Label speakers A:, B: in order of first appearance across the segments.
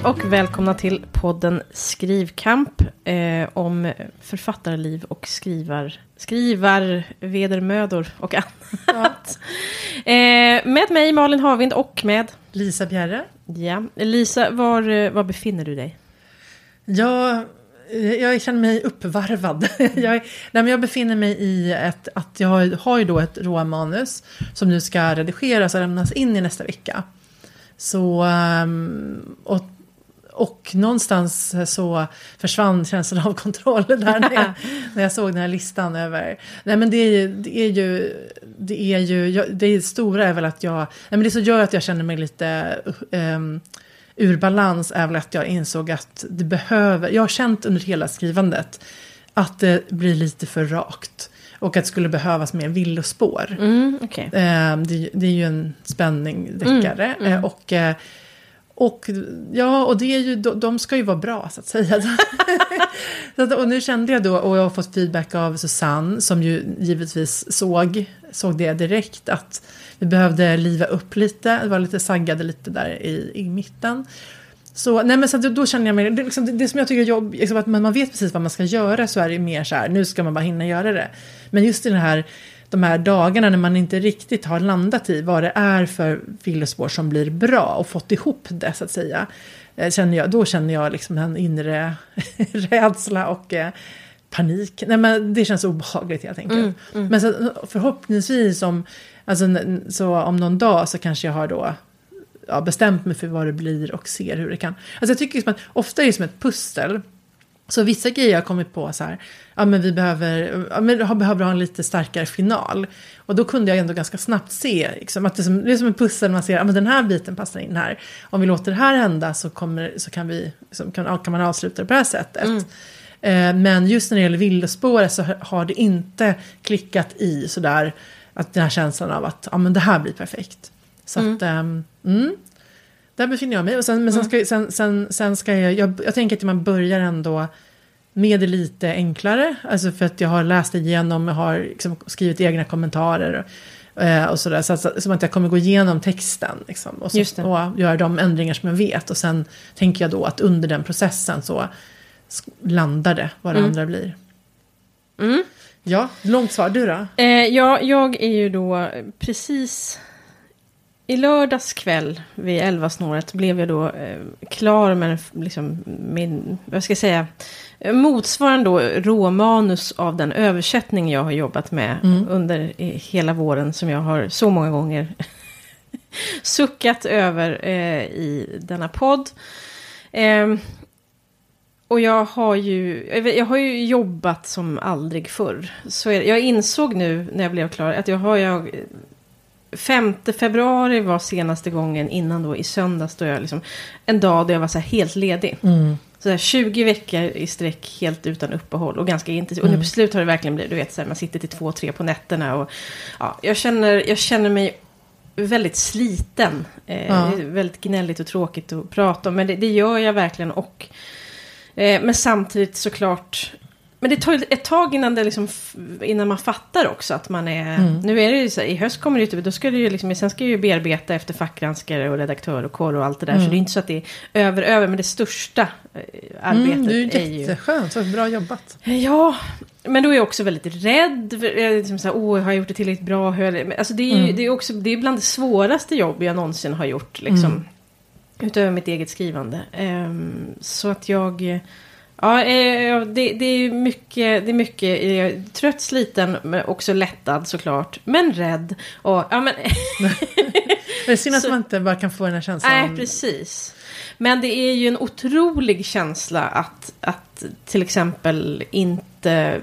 A: Hej och välkomna till podden Skrivkamp eh, om författarliv och skrivar, skrivarvedermödor och annat. eh, med mig Malin Havind och med
B: Lisa Bjerre.
A: Ja, Lisa, var, eh, var befinner du dig?
B: Jag, jag känner mig uppvarvad. jag, nej, men jag befinner mig i ett, att jag har, har ju då ett råmanus som nu ska redigeras och lämnas in i nästa vecka. Så, ehm, och, och någonstans så försvann känslan av kontroll där när jag, när jag såg den här listan över. Nej men det är ju, det är ju, det är ju, det stora är väl att jag, nej men det som gör att jag känner mig lite um, ur balans är väl att jag insåg att det behöver, jag har känt under hela skrivandet att det blir lite för rakt. Och att det skulle behövas mer villospår.
A: Mm, okay.
B: eh, det, det, är ju en spänning, deckare. Mm, mm. Och, eh, och, ja, och det är ju, de, ska ju vara bra så att säga. så att, och nu kände jag då, och jag har fått feedback av Susanne, som ju givetvis såg, såg det direkt, att vi behövde liva upp lite, det var lite saggade lite där i, i mitten. Så, nej men så då känner jag mig, det, liksom, det, det som jag tycker är jobbigt, liksom att man, man vet precis vad man ska göra så är det mer så här, nu ska man bara hinna göra det. Men just i den här, de här dagarna när man inte riktigt har landat i vad det är för villospår som blir bra och fått ihop det så att säga. Eh, känner jag, då känner jag liksom en inre rädsla och eh, panik. Nej men det känns obehagligt helt enkelt. Mm, mm. Men så, förhoppningsvis om, alltså, så om någon dag så kanske jag har då ja, bestämt mig för vad det blir och ser hur det kan. Alltså jag tycker liksom att ofta är det som ett pussel. Så vissa grejer har kommit på så här, ja men vi behöver, ja, men behöver ha en lite starkare final. Och då kunde jag ändå ganska snabbt se, liksom, att det är, som, det är som en pussel, man ser, ja men den här biten passar in här. Om vi låter det här hända så, kommer, så kan, vi, liksom, kan, kan man avsluta det på det här sättet. Mm. Eh, men just när det gäller villospåret så har det inte klickat i sådär, att den här känslan av att ja men det här blir perfekt. Så mm. att, um, mm, där befinner jag mig. Och sen, men sen ska, sen, sen, sen ska jag, jag, jag tänker att man börjar ändå med det lite enklare. Alltså för att jag har läst igenom, jag har liksom skrivit egna kommentarer. Eh, och sådär, så att, som att jag kommer gå igenom texten. Liksom, och, så, och göra de ändringar som jag vet. Och sen tänker jag då att under den processen så landar det vad det mm. andra blir.
A: Mm.
B: Ja, långt svar. Du då?
A: Eh, ja, jag är ju då precis i lördags kväll vid elvasnåret blev jag då eh, klar med liksom, min, vad ska jag säga, motsvarande då råmanus av den översättning jag har jobbat med mm. under hela våren som jag har så många gånger suckat över eh, i denna podd. Eh, och jag har ju, jag har ju jobbat som aldrig förr. Så jag insåg nu när jag blev klar att jag har jag 5 februari var senaste gången innan då i söndags då jag liksom en dag då jag var så här helt ledig.
B: Mm.
A: Så här 20 veckor i sträck helt utan uppehåll och ganska intensivt. Mm. Och nu på slut har det verkligen blivit, du vet, så här, man sitter till två, tre på nätterna och ja, jag känner, jag känner mig väldigt sliten. Eh, ja. Väldigt gnälligt och tråkigt att prata om, men det, det gör jag verkligen och eh, men samtidigt såklart men det tar ett tag innan, det liksom, innan man fattar också att man är... Mm. Nu är det ju så i höst kommer det typ, då ska det ju liksom, sen ska jag ju bearbeta efter fackgranskare och redaktör och kår och allt det där. Mm. Så det är inte så att det är över, över, men det största eh, arbetet mm,
B: det är, är ju... Jätteskönt, så bra jobbat.
A: Ja, men då är jag också väldigt rädd. Liksom så här, oh, har jag gjort det tillräckligt bra? Alltså det är ju, mm. det är också, det är bland det svåraste jobb jag någonsin har gjort. Liksom, mm. Utöver mitt eget skrivande. Um, så att jag... Ja, eh, det, det, är mycket, det är mycket eh, trött, sliten, men också lättad såklart. Men rädd. Och, ja, men...
B: det är synd att man inte bara kan få den här känslan.
A: Nej, precis. Men det är ju en otrolig känsla att, att till exempel inte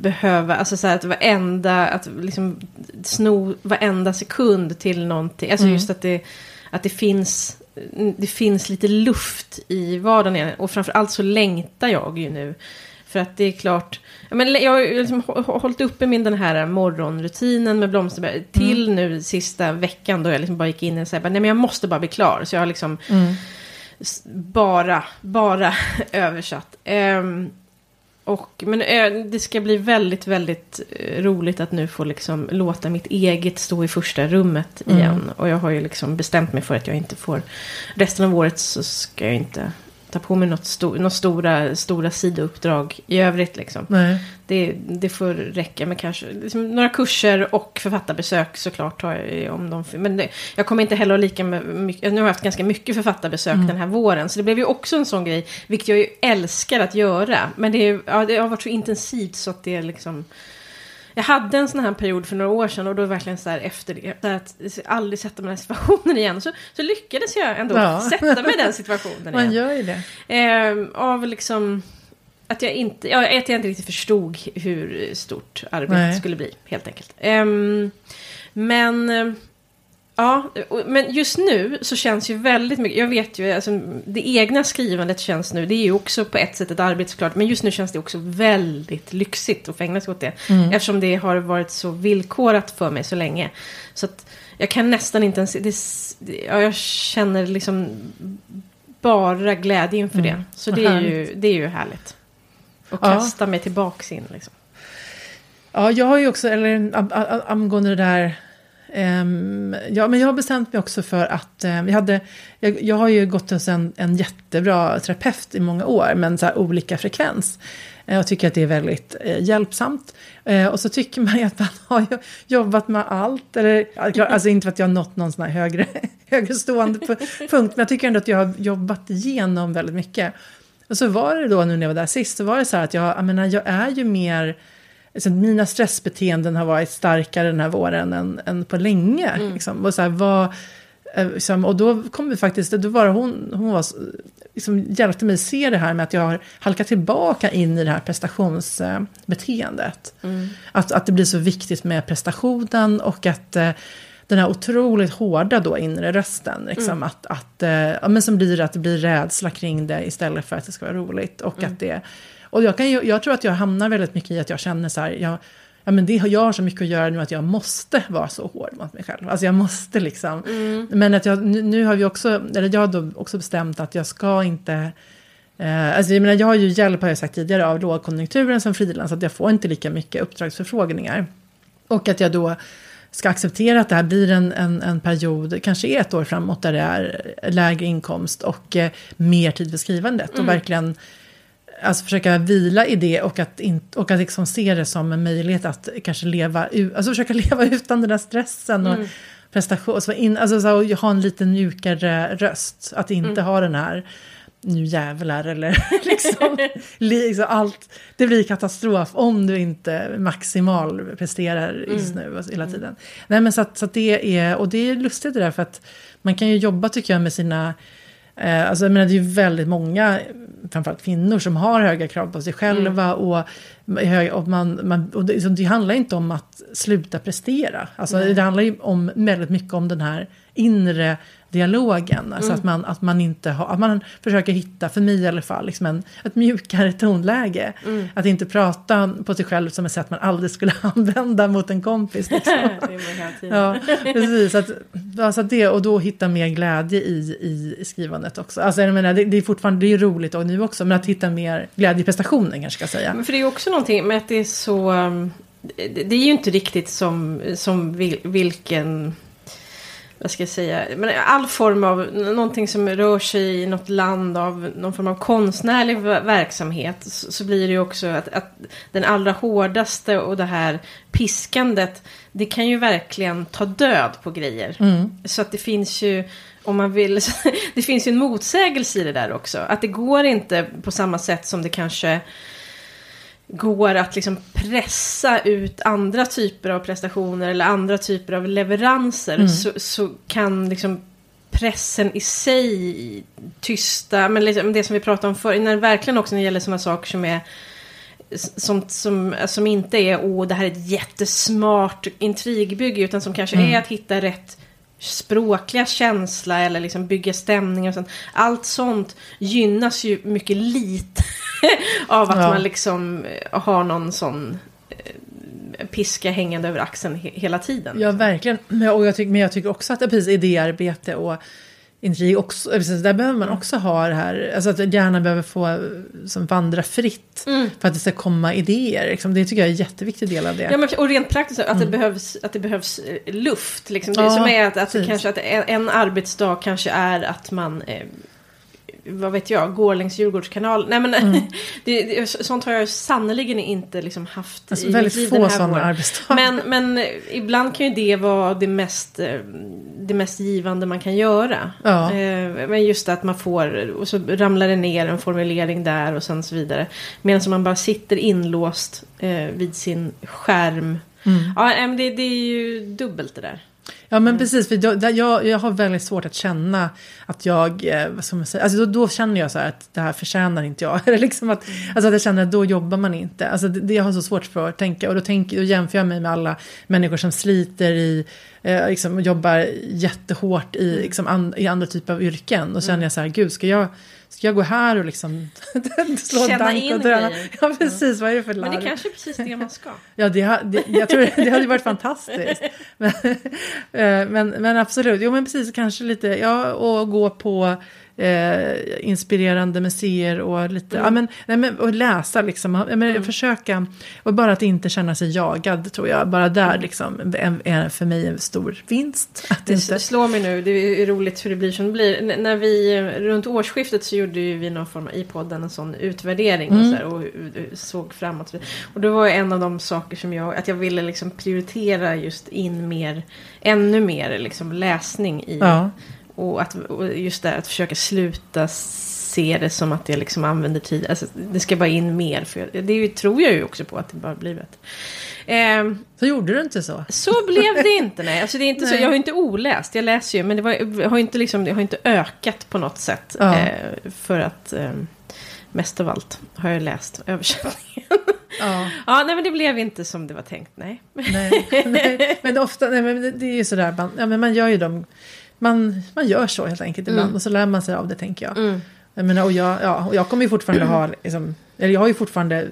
A: behöva, alltså så här att varenda, att liksom sno varenda sekund till någonting. Alltså mm. just att det, att det finns det finns lite luft i vardagen. Och framförallt så längtar jag ju nu. För att det är klart, men jag har liksom hållit uppe min den här morgonrutinen med Blomsterberg till mm. nu sista veckan då jag liksom bara gick in och sa nej men jag måste bara bli klar. Så jag har liksom mm. bara, bara översatt. Um, och, men eh, det ska bli väldigt, väldigt eh, roligt att nu få liksom låta mitt eget stå i första rummet
B: Mm.
A: igen. Och jag har ju liksom bestämt mig för att jag inte får... Resten av året så ska jag inte ta på mig något, sto, något stora, stora sidouppdrag i övrigt liksom. Det, det får räcka med kanske liksom några kurser och författarbesök såklart. Har jag, om de, men det, jag kommer inte heller att lika med mycket, nu har jag haft ganska mycket författarbesök den här våren. Så det blev ju också en sån grej, vilket jag ju älskar att göra. Men det, är, ja, det har varit så intensivt så att det är liksom... Jag hade en sån här period för några år sedan och då verkligen så här efter det, här att aldrig sätta mig i den situationen igen. Så, så lyckades jag ändå
B: Ja.
A: sätta mig i den situationen
B: Man
A: igen.
B: gör ju det.
A: Eh, av liksom att jag inte, ja, att jag inte riktigt förstod hur stort arbetet skulle bli, helt enkelt. Ehm, men, eh, ja, men just nu så känns ju väldigt mycket, jag vet ju, alltså, det egna skrivandet känns nu, det är ju också på ett sätt ett arbete såklart, men just nu känns det också väldigt lyxigt att få ägna sig åt det. Eftersom det har varit så villkorat för mig så länge. Så att jag kan nästan inte ens, det, ja, jag känner liksom bara glädje inför det. Så det är, ju, det är ju härligt. Och
B: Ja.
A: kasta mig tillbaks in liksom.
B: Ja, jag har ju också, eller angående det där, Ehm, ja, men jag har bestämt mig också för att, eh, vi hade, jag, jag har ju gått hos en, en jättebra terapeut i många år, men så här olika frekvens. Eh, jag tycker att det är väldigt eh, hjälpsamt. Eh, och så tycker man ju att man har jobbat med allt, eller, alltså inte för att jag har nått någon sån här högre, högre stående punkt, men jag tycker ändå att jag har jobbat igenom väldigt mycket. Och så var det då nu när jag var där sist, så var det så här att jag, jag menar, jag är ju mer, alltså mina stressbeteenden har varit starkare den här våren än, än på länge. Liksom. Och, så här, vad, eh, liksom, och då kom vi faktiskt, då var hon, hon var, liksom, hjälpte mig se det här med att jag har halkat tillbaka in i det här prestationsbeteendet. Att, att det blir så viktigt med prestationen och att eh, den här otroligt hårda då inre rösten, liksom, att, att, eh, ja, men som blir att det blir rädsla kring det istället för att det ska vara roligt. Och, att det, och jag, kan, ju- jag tror att jag hamnar väldigt mycket i att jag känner så här, jag, ja, men det har jag har så mycket att göra nu att jag måste vara så hård mot mig själv. Alltså jag måste liksom. Men att jag, nu, nu har vi också, eller jag har då också bestämt att jag ska inte Eh, alltså jag, menar, jag har ju hjälp, har jag sagt tidigare, av lågkonjunkturen som frilans. Att jag får inte lika mycket uppdragsförfrågningar. Och att jag då ska acceptera att det här blir en, en, en period, kanske ett år framåt, där det är lägre inkomst och eh, mer tid för skrivandet. Och verkligen alltså, försöka vila i det och att, in, och att liksom se det som en möjlighet att kanske leva, alltså försöka leva utan den där stressen. Och, prestation, alltså, in, alltså så, ha en lite mjukare röst. Att inte ha den här nu jävlar eller liksom, li- liksom allt. Det blir katastrof om du inte maximal presterar just nu och hela tiden. Nej men så att, så att det är, och det är lustigt det där för att man kan ju jobba tycker jag med sina Eh, alltså, jag menar, det är ju väldigt många, framförallt kvinnor, som har höga krav på sig själva. Och, hög- och, man, man, och det, det handlar inte om att sluta prestera. Alltså, det handlar ju om, väldigt mycket om den här inre dialogen. Alltså att, man, att man inte har, att man försöker hitta, för mig i alla fall, liksom en, ett mjukare tonläge. Att inte prata på sig själv som ett sätt man aldrig skulle använda mot en kompis. Liksom. Ja, precis. Att, alltså det, och då hitta mer glädje i, i, i skrivandet också. Alltså jag menar, det, det är fortfarande det är roligt och nu också, men att hitta mer glädje i prestationen kanske ska säga.
A: Men för det är också någonting med att det är så... Det, det är ju inte riktigt som, som vil, vilken... Vad ska jag säga? Men all form av någonting som rör sig i något land av någon form av konstnärlig ver- verksamhet. Så, så blir det ju också att, att den allra hårdaste och det här piskandet. Det kan ju verkligen ta död på grejer. Så att det finns ju om man vill, det finns ju en motsägelse i det där också. Att det går inte på samma sätt som det kanske går att liksom pressa ut andra typer av prestationer eller andra typer av leveranser så, så kan liksom pressen i sig tysta, men liksom det som vi pratade om förr, när verkligen också när det gäller sådana saker som är som, som, som inte är åh det här är ett jättesmart intrigbygge utan som kanske är att hitta rätt språkliga känsla eller liksom bygga stämningar och sånt. Allt sånt gynnas ju mycket lite av att
B: Ja.
A: man liksom eh, har någon sån eh, piska hängande över axeln he- hela tiden.
B: Ja, verkligen. Men, och jag tycker, men jag tycker också att precis idéarbete och industri också, precis, där behöver man också ha det här, alltså att hjärnan behöver få som vandra fritt
A: Mm.
B: för att det ska komma idéer. Liksom. Det tycker jag är en jätteviktig del av det.
A: Ja, men, och rent praktiskt att, det, behövs, att det behövs eh, luft. Liksom. Det
B: Ja,
A: som är att, att, kanske, att en, en arbetsdag kanske är att man eh, vad vet jag, går längs Djurgårdskanalen. Nej men
B: Mm.
A: det, det, sånt har jag sannerligen inte liksom haft
B: Alltså,
A: i mitt
B: väldigt
A: liv
B: få sådana
A: våren.
B: arbetsdagar.
A: Men, men eh, ibland kan ju det vara det mest, eh, det mest givande man kan göra.
B: Ja.
A: Eh, Men just att man får, och så ramlar det ner en formulering där och sen så vidare. Medan man bara sitter inlåst vid sin skärm.
B: Mm.
A: Ja, det, det är ju dubbelt det där.
B: Ja men precis, för då, där jag, jag har väldigt svårt att känna att jag, eh, vad ska man säga, alltså då, då känner jag så här att det här förtjänar inte jag. Eller liksom att, alltså att jag känner att då jobbar man inte. Alltså det, det jag har så svårt för att tänka och då, tänker, då jämför jag mig med alla människor som sliter i, eh, liksom jobbar jättehårt i, liksom an, i andra typer av yrken. Och känner jag så här, gud ska jag, ska jag gå här och liksom slå
A: Känna
B: dank
A: in
B: och
A: grejer.
B: Ja precis, vad är det för
A: Men det
B: larv?
A: kanske är precis det man ska.
B: Ja, det, det, jag tror det hade varit fantastiskt. Men, eh, men, men absolut, jo men precis, kanske lite, ja, och gå på eh, inspirerande museer och lite, ja men, nej, men och läsa liksom, ja, men, försöka, och bara att inte känna sig jagad tror jag, bara där liksom, är, är för mig en stor vinst. Att
A: Det
B: inte,
A: slår mig nu, det är roligt hur det blir som det blir. N- när vi, eh, runt årsskiftet så gjorde ju vi någon form av, i podden en sån utvärdering och, så här, och, och såg framåt. Och det var en av de saker som jag, att jag ville liksom prioritera just in mer, ännu mer liksom läsning i.
B: ja,
A: Och, att, och just det att försöka sluta se det som att jag liksom använder tid. Alltså, det ska bara in mer. För jag, det tror jag ju också på att det bara blir bättre. Ehm,
B: så gjorde du inte så.
A: så blev det inte, nej. Alltså, det är inte så,
B: Nej.
A: jag har inte oläst, jag läser ju, men det, var, jag har inte, liksom, det har inte ökat på något sätt.
B: Ja.
A: Eh, för att, eh, mest av allt, har jag läst översättningen.
B: Ja.
A: ja, nej men det blev inte som det var tänkt, nej.
B: Nej, nej, men ofta, nej, men det- det är ju sådär, man, ja, men man gör ju dem, man, man gör så helt enkelt ibland
A: Mm.
B: och så lär man sig av det tänker jag.
A: Mm.
B: Jag, menar, och jag, ja, och jag kommer ju fortfarande ha, liksom, eller jag har ju fortfarande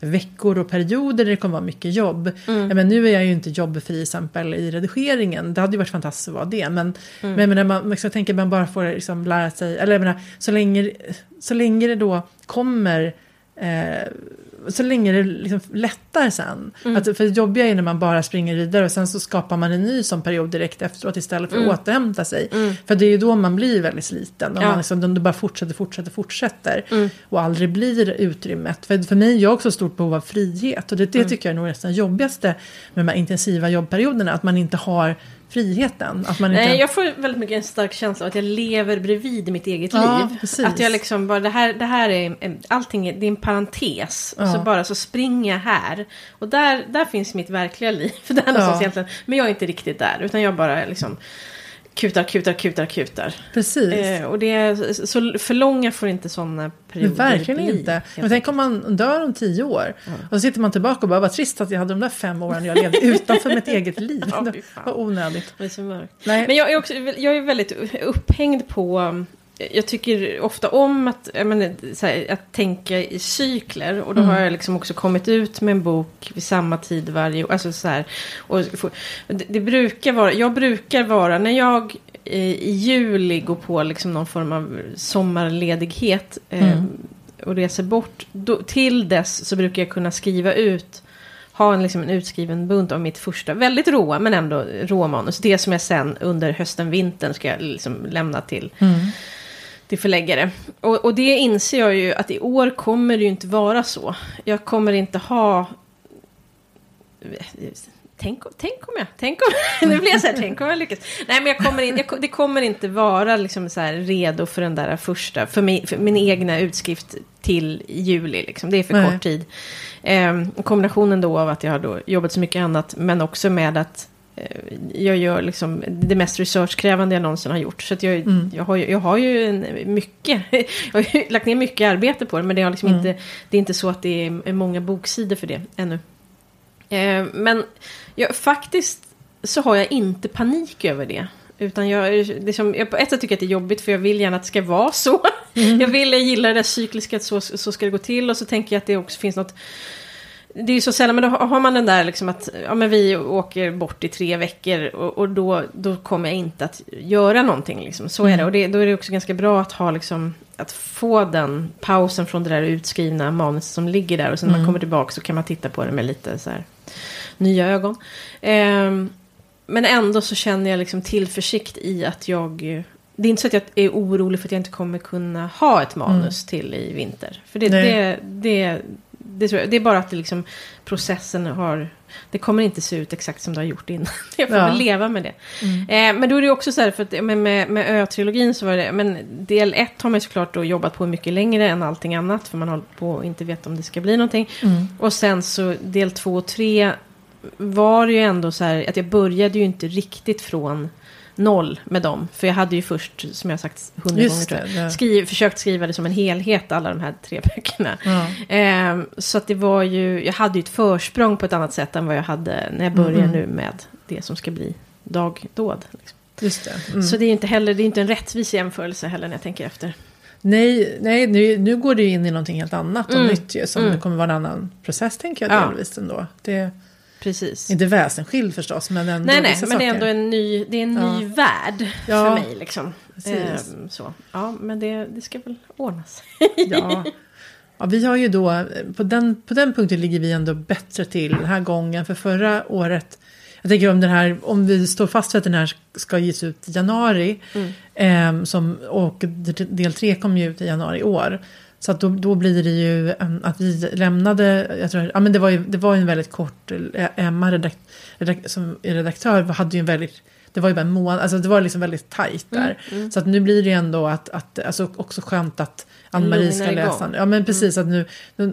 B: veckor och perioder där det kommer vara mycket jobb.
A: Mm.
B: Men nu är jag ju inte jobbfri exempel i redigeringen. Det hade ju varit fantastiskt att vara det. Men,
A: Mm.
B: men jag menar, man, jag tänker man bara får liksom lära sig, eller jag menar, så länge, så länge det då kommer eh, så länge det liksom lättar sen.
A: Mm.
B: Att, för det jobbiga är när man bara springer vidare och sen så skapar man en ny sån period direkt efteråt istället för att återhämta sig.
A: Mm.
B: För det är ju då man blir väldigt sliten. Om
A: Ja.
B: man liksom, bara fortsätter, fortsätter, fortsätter.
A: Mm.
B: Och aldrig blir utrymmet. För, för mig är jag också stort behov av frihet. Och det, det
A: Mm.
B: tycker jag är nog nästan jobbigaste med de här intensiva jobbperioderna. Att man inte har friheten. Att man inte...
A: Nej, jag får väldigt mycket en stark känsla av att jag lever bredvid mitt eget
B: Ja,
A: liv.
B: precis.
A: Att jag liksom bara, det här, det här är, en- allting är, det är en parentes. Och så
B: Ja.
A: bara så springer jag här. Och där, där finns mitt verkliga liv. Där
B: Ja.
A: egentligen. Men jag är inte riktigt där. Utan jag bara liksom kutar, kutar, kutar, kutar.
B: Precis.
A: Eh, och det är, så för långa får inte sådana perioder
B: verkligen
A: bli.
B: inte. Men tänk om man dör om tio år. Och så sitter man tillbaka och bara, vad trist att jag hade de där fem åren jag levde utanför mitt eget liv.
A: Ja,
B: Det var onödigt.
A: Det är så mörkt.
B: Nej.
A: Men jag är, också, jag är väldigt upphängd på... Jag tycker ofta om att, menar, här, att tänka i cykler. Och då
B: Mm.
A: har jag liksom också kommit ut med en bok vid samma tid varje år. Alltså så här, och få- det, det brukar vara, jag brukar vara, när jag eh, i juli går på liksom någon form av sommarledighet. eh,
B: Mm.
A: Och reser bort. Då, till dess så brukar jag kunna skriva ut ha en, liksom, en utskriven bunt av mitt första, väldigt råa men ändå råmanus. Det som jag sen under hösten, vintern ska jag liksom lämna till,
B: Mm.
A: Till förläggare. Och, och det inser jag ju att i år kommer det ju inte vara så. Jag kommer inte ha... Tänk, om- tänk om jag... Tänk om, nu blir jag så här, tänk om jag lyckas. Nej, men jag kommer in, jag, det kommer inte vara liksom så här redo för den där första, för, min, för min egna utskrift till juli. Liksom. Det är för
B: Nej.
A: kort tid. Ehm, kombinationen då av att jag har då jobbat så mycket annat, men också med att eh, jag gör liksom det mest researchkrävande jag någonsin har gjort. Så jag,
B: Mm.
A: jag, har, ju- jag har ju en, mycket, jag har ju lagt ner mycket arbete på det, men det, har liksom
B: Mm.
A: inte, det är inte så att det är många boksidor för det ännu. Eh, men jag, faktiskt så har jag inte panik över det. Utan jag, liksom, jag på ett sätt tycker att det är jobbigt för jag vill gärna att det ska vara så.
B: Mm.
A: Jag vill, jag gillar det där cykliska, att så, så ska det gå till. Och så tänker jag att det också finns något det är ju så sällan, men då har man den där liksom att ja, men vi åker bort i tre veckor och, och då, då kommer jag inte att göra någonting. Liksom. Så är det. Och det, då är det också ganska bra att ha liksom, att få den pausen från det där utskrivna manuset som ligger där. Och sen när man kommer tillbaka så kan man titta på det med lite så här nya ögon. Ehm, men ändå så känner jag liksom tillförsikt i att jag... Det är inte så att jag är orolig för att jag inte kommer kunna ha ett manus till i vinter. För det, det, det, det, tror jag, det är bara att det liksom, processen har... Det kommer inte se ut exakt som det har gjort innan. Jag får
B: Ja.
A: väl leva med det. Eh, men då är det också så här, för att med, med, med Ö-trilogin så var det... Men del ett har man såklart då jobbat på mycket längre än allting annat. För man håller på och inte vet om det ska bli någonting. Och sen så del två och tre var det ju ändå så här att jag började ju inte riktigt från noll med dem. För jag hade ju först, som jag sagt hundra gånger
B: Just
A: tror jag,
B: det, det.
A: skriv, försökt skriva det som en helhet, alla de här tre böckerna.
B: Ja.
A: Ehm, så att det var ju, jag hade ju ett försprång på ett annat sätt än vad jag hade när jag börjar
B: Mm.
A: nu med det som ska bli dagdåd. Liksom.
B: Just det. Mm.
A: Så det är inte heller, det är inte en rättvis jämförelse heller när jag tänker efter.
B: Nej, nej nu, nu går det ju in i någonting helt annat och
A: Mm.
B: nytt ju. Som
A: Mm.
B: det kommer vara en annan process tänker jag
A: Ja.
B: delvis ändå. Det
A: Precis.
B: inte väsensskild förstås men ändå
A: Nej, nej,
B: vissa
A: men det är ändå en ny, det är en ny
B: Ja.
A: värld
B: Ja,
A: för mig. Liksom. Ehm, så. Ja, men det, det ska väl ordnas.
B: Ja. ja, vi har ju då, på den, på den punkten ligger vi ändå bättre till den här gången. För förra året, jag tänker om den här, om vi står fast vid att den här ska ges ut i januari.
A: Mm.
B: ehm, som, och del tre kom ju ut i januari i år. Så att då, då blir det ju att vi lämnade, jag tror, ja men det var ju, det var ju en väldigt kort, eh, Emma redakt, redakt, som är redaktör hade ju en väldigt, det var ju bara en månad, alltså det var liksom väldigt tajt där.
A: Mm,
B: Så att nu blir det ju ändå att, att alltså också skönt att Ann-Marie ska
A: Lugnar igång.
B: läsa. Ja men precis, att nu,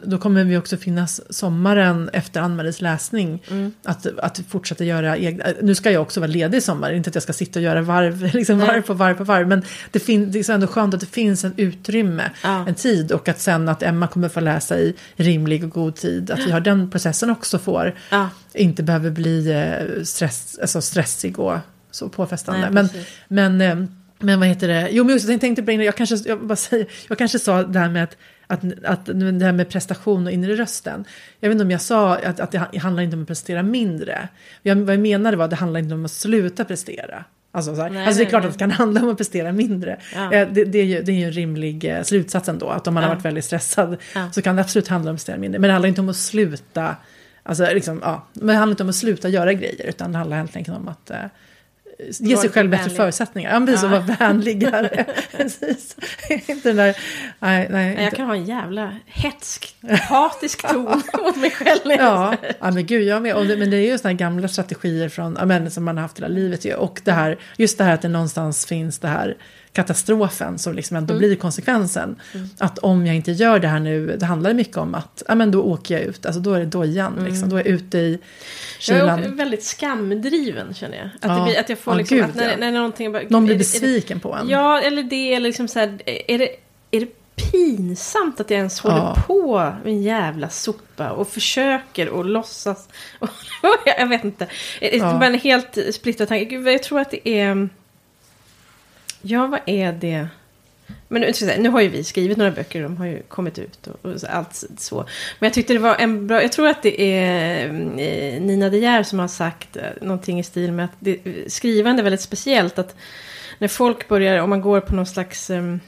B: då kommer vi också finnas sommaren efter Ann-Maries läsning.
A: Mm.
B: Att, att fortsätta göra egna, nu ska jag också vara ledig i sommar, inte att jag ska sitta och göra varv, liksom varv på varv på varv. Men det, fin, det är ändå skönt att det finns en utrymme,
A: Ja.
B: en tid och att sen att Emma kommer få läsa i rimlig och god tid. Att vi har den processen också får,
A: Ja,
B: inte behöver bli eh, stress, alltså stressig och så påfrestande.
A: Nej,
B: men,
A: precis.
B: men, eh, men vad heter det? Jo, men just, jag tänkte på jag kanske, jag, bara säger, jag kanske sa det här med att, att, att det här med prestation och inre rösten. Jag vet inte om jag sa att, att det handlar inte om att prestera mindre. Jag, vad jag menade var att det handlar inte om att sluta prestera. Alltså, så här,
A: Nej,
B: alltså det är klart
A: nej.
B: att det kan handla om att prestera mindre.
A: Ja.
B: Eh, Det, det, är ju, det är ju en rimlig eh, slutsats ändå. Att om man har
A: Ja.
B: varit väldigt stressad
A: Ja.
B: så kan det absolut handla om att prestera mindre. Men det handlar inte om att sluta Alltså, liksom, ja. Men det handlar inte om att sluta göra grejer utan det handlar helt enkelt om att eh, ge sig själv bättre
A: vänlig.
B: förutsättningar. Ja, precis,
A: Ja.
B: och vara vänligare. Inte den där, nej, nej.
A: Nej, jag
B: Inte.
A: kan ha en jävla hetsk, hatisk ton mot mig själv.
B: Ja, ja, men gud, jag med. Och det, men det är ju sådana gamla strategier från, men, som man har haft hela livet ju. Och det här, just det här att det någonstans finns det här katastrofen som liksom ändå blir konsekvensen. Att om jag inte gör det här nu, det handlar mycket om att, ja men då åker jag ut, alltså då är det dojan, liksom. då är jag ute i
A: Jag
B: kylan.
A: är väldigt skamdriven känner jag. Att,
B: Ja.
A: blir, att jag får
B: Ja,
A: liksom,
B: gud,
A: att när,
B: ja.
A: när någonting bara...
B: Någon blir
A: det-
B: besviken på en.
A: Ja, eller det är liksom så här, är det, är det pinsamt att jag ens håller
B: Ja.
A: på med en jävla sopa och försöker och låtsas. Och, jag vet inte.
B: Ja.
A: en helt splittrad tanke. Jag tror att det är... Ja, vad är det? Men nu, nu har ju vi skrivit några böcker, de har ju kommit ut och, och allt så. Men jag tyckte det var en bra, jag tror att det är eh, Nina De Geer som har sagt eh, någonting i stil med att det, skrivande är väldigt speciellt. Att när folk börjar, om man går på någon slags... um,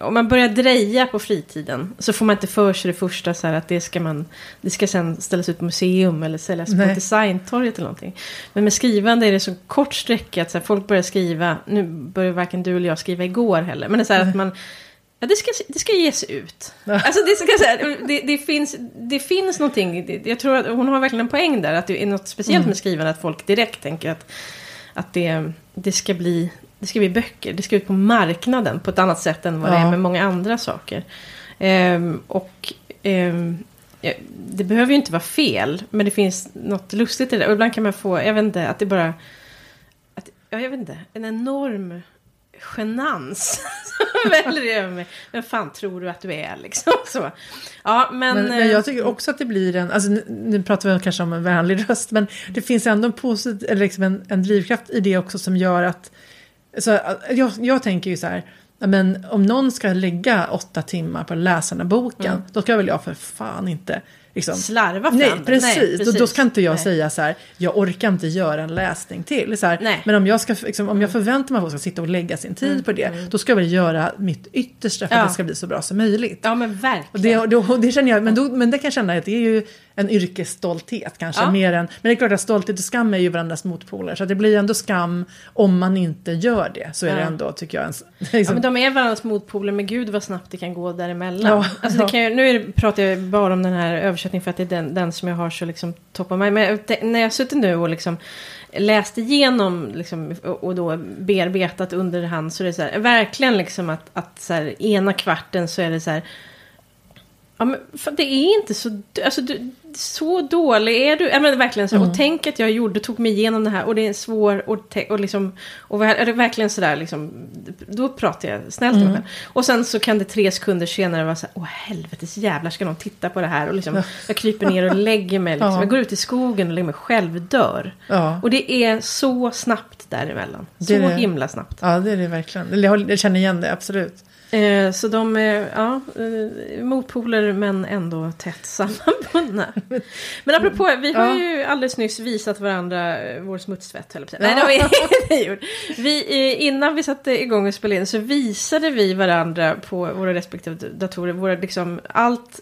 A: om man börjar dreja på fritiden så får man inte för sig det första så här att det ska man det ska sen ställas ut på museum eller säljas
B: Nej.
A: på designtorget eller någonting. Men med skrivande är det så kort sträcka att så här, folk börjar skriva, nu börjar varken du eller jag skriva igår heller, men det är så här att man Ja, det ska, det ska ges ut. Alltså det, ska det, det, finns, det finns någonting, jag tror att hon har verkligen en poäng där, att det är något speciellt
B: Mm.
A: med skrivande, att folk direkt tänker att, att det, det, ska bli, det ska bli böcker, det ska ut på marknaden på ett annat sätt än vad det
B: Ja.
A: är med många andra saker. Ehm, och ehm, det behöver ju inte vara fel, men det finns något lustigt i det. Och ibland kan man få, jag vet inte, att det bara... Att, ja, jag vet inte, en enorm genans som väljer över mig. Vem fan tror du att du är liksom? Så. Ja, men...
B: Men, men
A: eh,
B: jag tycker också att det blir en, alltså nu, nu pratar vi kanske om en vänlig röst, men det finns ändå en, eller liksom en, en drivkraft i det också som gör att, så, att jag, jag tänker ju så här, men om någon ska lägga åtta timmar på att läsa den här boken,
A: Mm.
B: då ska väl jag för fan inte
A: liksom, slarva fram
B: nej,
A: det.
B: precis.
A: Nej, precis.
B: Då, då ska inte jag
A: nej.
B: säga så här, jag orkar inte göra en läsning till. Så här,
A: Nej.
B: men om jag, ska, liksom, om jag förväntar mig att folk ska sitta och lägga sin tid på det, då ska jag väl göra mitt yttersta för
A: Mm, Ja.
B: att det ska bli så bra som möjligt.
A: Ja men
B: Och
A: verkligen.
B: det, då, och det känner jag, men, då, men det kan jag känna att det är ju en yrkesstolthet kanske
A: Ja.
B: mer än, men det är klart att stolthet och skam är ju varandras motpoler, så det blir ändå skam om man inte gör det, så är det
A: Ja.
B: ändå tycker jag en,
A: Ja,
B: liksom,
A: men de är varandras motpoler, men gud vad snabbt det kan gå däremellan.
B: Ja,
A: alltså, det
B: ja.
A: kan ju, nu det, pratar jag bara om den här översättningen för att det är den, den som jag har så liksom topp av mig. Men det, när jag suttit nu och liksom läst igenom liksom, och, och då bearbetat under hand så är det så här, verkligen liksom att, att så här, ena kvarten så är det så här Ja, men det är inte så... Alltså, du, så dålig är du. Ja, men verkligen så. Och tänk att jag gjorde, tog mig igenom det här och det är svår och, te- och liksom... Och är det verkligen sådär liksom... Då pratar jag snällt med mig. Och sen så kan det tre sekunder senare vara så här, åh helvetes jävlar ska någon titta på det här? Och liksom, jag kryper ner och lägger mig. Liksom.
B: Ja.
A: Jag går ut i skogen och lägger mig själv dör.
B: ja.
A: Och det är så snabbt däremellan. Så
B: Det är det.
A: himla snabbt.
B: ja, det är det verkligen. Jag känner igen det, absolut.
A: Eh, så de är ja, eh, motpoler men ändå tätt sammanbundna. Men apropå, vi har
B: Ja.
A: ju alldeles nyss visat varandra eh, vår smutstvätt. höll jag. Nej, det har vi inte gjort. Vi, eh, innan vi satte igång och spelade in så visade vi varandra på våra respektive datorer, våra liksom allt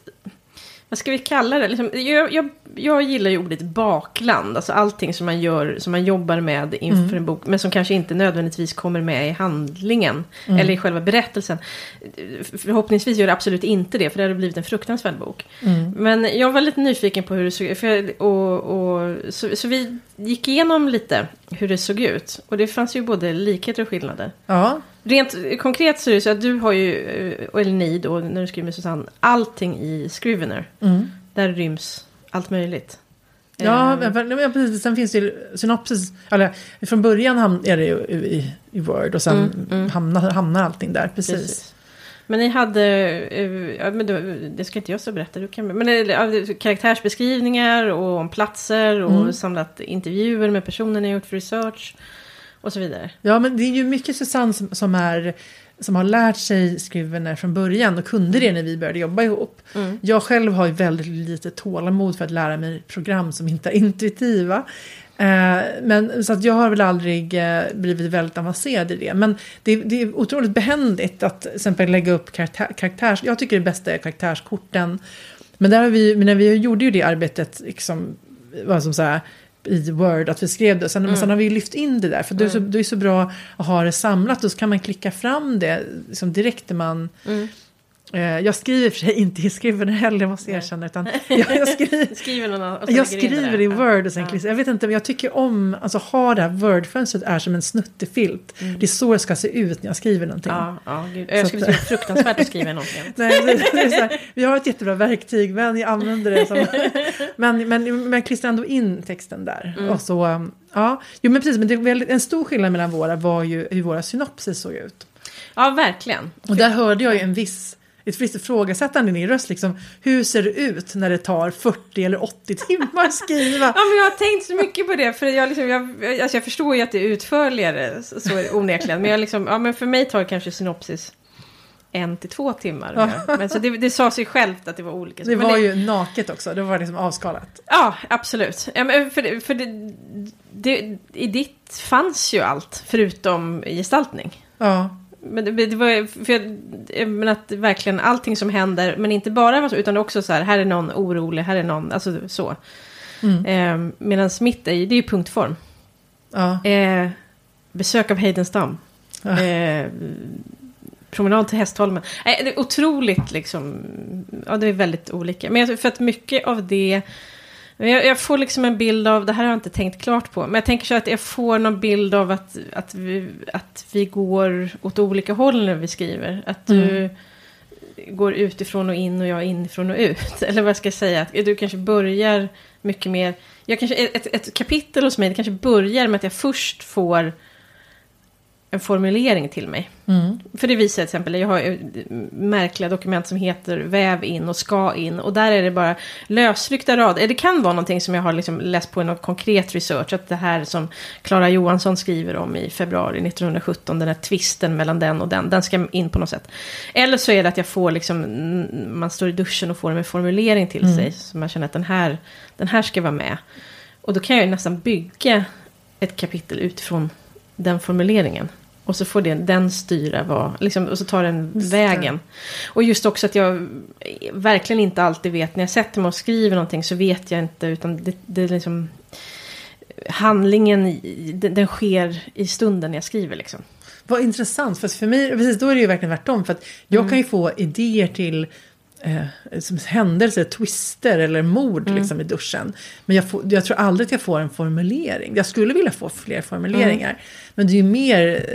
A: vad ska vi kalla det? Liksom, jag, jag, jag gillar ju ordet bakland, alltså allting som man gör, som man jobbar med inför en bok, men som kanske inte nödvändigtvis kommer med i handlingen, eller i själva berättelsen. Förhoppningsvis gör det absolut inte det, för det hade blivit en fruktansvärd bok. Men jag var lite nyfiken på hur det såg ut, så, så vi gick igenom lite hur det såg ut. Och det fanns ju både likheter och skillnader.
B: Ja,
A: Rent konkret så är det så att du har ju, eh, eller ni då, när du skriver med Susanne, allting i Scrivener.
B: mm.
A: Där ryms allt möjligt.
B: Ja,
A: Eh,
B: men, precis. Sen finns det ju synopsis. Eller, från början är det ju i, i Word och sen
A: Mm, mm.
B: Hamnar, hamnar allting där. Precis.
A: Men ni hade, eh, ja, men då, det ska inte jag så berätta, du kan, men karaktärsbeskrivningar och om platser och
B: Mm.
A: samlat intervjuer med personer ni gjort för research och så vidare.
B: Ja, men det är ju mycket Susanne som, som, är, som har lärt sig Scrivener från början och kunde det när vi började jobba ihop.
A: Mm.
B: Jag själv har ju väldigt lite tålamod för att lära mig program som inte är intuitiva. Eh, men, så att jag har väl aldrig eh, blivit väldigt avancerad i det. Men det, det är otroligt behändigt att till exempel lägga upp karaktär, karaktärs... Jag tycker det bästa är karaktärskorten. Men, där har vi, men när vi gjorde ju det arbetet liksom, vad som så här, i Word, att vi skrev det. Sen, sen har vi lyft in det där, för det, är så, det är så bra att ha det samlat. Och så kan man klicka fram det liksom direkt när man...
A: Mm.
B: Eh, jag skriver för sig inte i Scrivener heller, måste jag erkänna. Utan jag, jag skriver,
A: Skriver någon
B: jag skriver i Word och sen
A: Ja.
B: Jag vet inte, men jag tycker om, alltså ha det här Word-fönstret är som en snuttefilt. Det är så det ska se ut när jag skriver någonting.
A: Ja, ja, gud. Jag skulle tycka fruktansvärt att skriva någonting.
B: Nej, det, det här, vi har ett jättebra verktyg, men jag använder det som... men, men, men jag klistrar ändå in texten där.
A: Mm.
B: Och så, um, ja, jo men precis, men det väldigt, en stor skillnad mellan våra var ju hur våra synopsis såg ut.
A: Ja, verkligen.
B: Och där hörde jag ju en viss, ett visst ifrågasättande i din röst, liksom, hur ser det ut när det tar 40 eller 80 timmar att skriva?
A: Ja, men jag har tänkt så mycket på det. För jag, liksom, jag, alltså jag förstår ju att det är utförligare, så så är det onekligen. Men, jag liksom, ja, men för mig tar kanske synopsis en till två timmar. Men så det, det sa sig självt att det var olika.
B: Det
A: Men
B: var ju naket också, det var liksom avskalat.
A: Ja, absolut. Ja, men för det, för det, det, I ditt fanns ju allt, förutom gestaltning.
B: Ja,
A: Men det, det var för jag, menar att verkligen allting som händer, men inte bara så, utan också så här, här är någon orolig, här är någon, alltså så.
B: Mm.
A: Eh, Medan mitt är, det är ju punktform.
B: ja,
A: Eh, besök av Heidenstam.
B: Ja.
A: Eh, promenad till Hästholmen. Eh, det är otroligt liksom, ja det är väldigt olika. Men jag, för att mycket av det, jag, jag får liksom en bild av, det här har jag inte tänkt klart på, men jag tänker så att jag får någon bild av att, att, vi, att vi går åt olika håll när vi skriver. Att du går utifrån och in och jag inifrån och ut. Eller vad ska jag säga, att du kanske börjar mycket mer, jag kanske, ett, ett kapitel hos mig, det kanske börjar med att jag först får en formulering till mig.
B: Mm.
A: För det visar till exempel, jag har märkliga dokument som heter väv in och ska in. Och där är det bara lösryckta rader. Det kan vara någonting som jag har liksom läst på i någon konkret research. Att det här som Klara Johansson skriver om i februari 1917. Den här tvisten mellan den och den. Den ska in på något sätt. Eller så är det att jag får liksom, man står i duschen och får en formulering till
B: Mm.
A: sig. Så man känner att den här, den här ska vara med. Och då kan jag ju nästan bygga ett kapitel utifrån den formuleringen. Och så får den, den styra vad, liksom, och så tar den
B: Just det.
A: vägen. Och just också att jag verkligen inte alltid vet, när jag sätter mig och skriver någonting så vet jag inte, utan det, det är liksom... Handlingen, den, den sker i stunden när jag skriver liksom.
B: Vad intressant, för för mig, precis då är det ju verkligen tvärtom. För att jag
A: Mm.
B: kan ju få idéer till eh, som händelser, twister eller mord
A: Mm.
B: liksom, i duschen. Men jag, får, jag tror aldrig att jag får en formulering. Jag skulle vilja få fler formuleringar.
A: Mm.
B: Men det är ju mer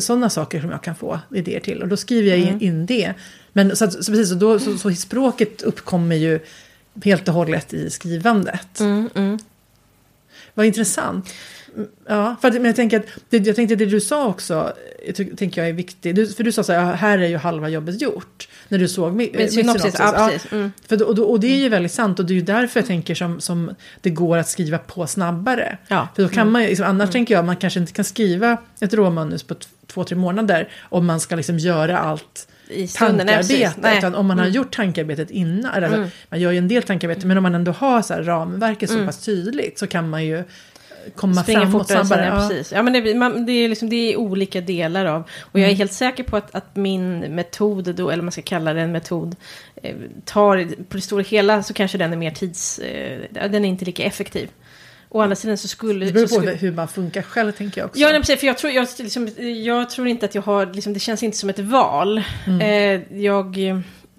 B: sådana saker som jag kan få idéer till. Och då skriver jag
A: Mm.
B: in, in det. Men så, så precis, så, då, så, så språket uppkommer ju helt och hållet i skrivandet.
A: Mm, mm.
B: Vad intressant. Mm, Ja, för att, men jag tänker att det, jag tänkte det du sa också, jag tänker jag är viktigt. Du, för du sa så här, här är ju halva jobbet gjort. När du såg mi, mitt
A: synopsis, ja precis. Mm.
B: För, och, det är ju väldigt sant och det är ju därför jag tänker som, som det går att skriva på snabbare.
A: Ja.
B: För då kan man ju, liksom, annars tänker jag man kanske inte kan skriva ett råmanus på två, tre månader om man ska liksom göra allt
A: I
B: tankearbete. Utan om man har
A: Mm.
B: gjort tankearbetet innan, alltså,
A: Mm.
B: man gör ju en del tankearbete, men om man ändå har så här ramverket så
A: Mm.
B: pass tydligt så kan man ju komma
A: Springer
B: framåt
A: fortare
B: snabbare.
A: ja, precis. Ja, men det, man, det, är liksom, det är olika delar av. Och jag är
B: Mm.
A: helt säker på att, att min metod, då, eller man ska kalla det en metod, eh, tar, på det stora hela så kanske den är mer tids... Eh, den är inte lika effektiv. Å andra sidan så skulle...
B: Det beror på
A: skulle
B: hur man funkar själv tänker jag också.
A: Ja, nej, precis. För jag tror, jag, liksom, jag tror inte att jag har... Liksom, det känns inte som ett val.
B: Mm.
A: Eh, jag...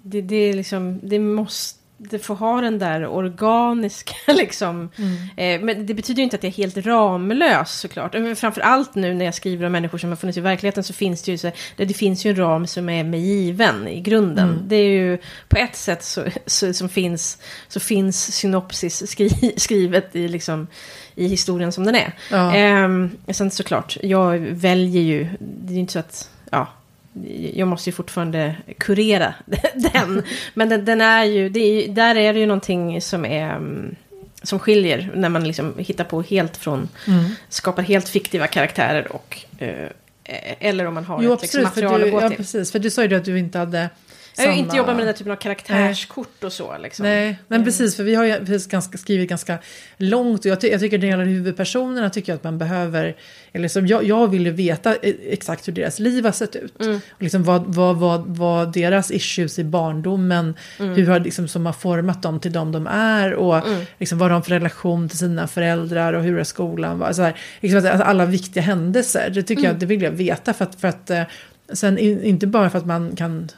A: Det, det är liksom... Det måste... Det får ha den där organiska liksom.
B: Mm.
A: Eh, men det betyder ju inte att jag är helt ramlös såklart. Men Framför allt nu när jag skriver om människor som har funnits i verkligheten så finns det ju så, det, finns ju en ram som är mig given i grunden.
B: Mm.
A: Det är ju på ett sätt så, så, som finns, så finns synopsis skri, skrivet i, liksom, i historien som den är.
B: Ja.
A: Ehm, sen såklart, jag väljer ju, det är ju inte så att, ja, jag måste ju fortfarande kurera den. Men den, den är ju, är, där är det ju någonting som är, mm, som skiljer när man liksom hittar på helt från,
B: Mm.
A: skapar helt fiktiva karaktärer och, eh, eller om man har
B: Jo
A: ett liksom,
B: absolut, för
A: material
B: du,
A: att gå
B: ja,
A: till.
B: precis. För du sa ju att du inte hade
A: Jag har inte jobbat med den där typen av karaktärskort och så. Liksom.
B: Nej, men
A: Mm.
B: precis, för vi har ju precis ganska, skrivit ganska långt och jag, ty jag tycker när det gäller huvudpersonerna tycker jag att man behöver, eller som jag, jag vill ju veta eh, exakt hur deras liv har sett ut.
A: Mm.
B: Och liksom vad, vad, vad, vad deras issues i barndomen,
A: Mm.
B: hur har, liksom, som har format dem till de de är och
A: Mm.
B: liksom, vad de har för relation till sina föräldrar och hur är skolan, var, så här, liksom, att alla viktiga händelser, det tycker
A: Mm.
B: jag, det vill jag veta för att, för att eh, sen in, inte bara för att man kan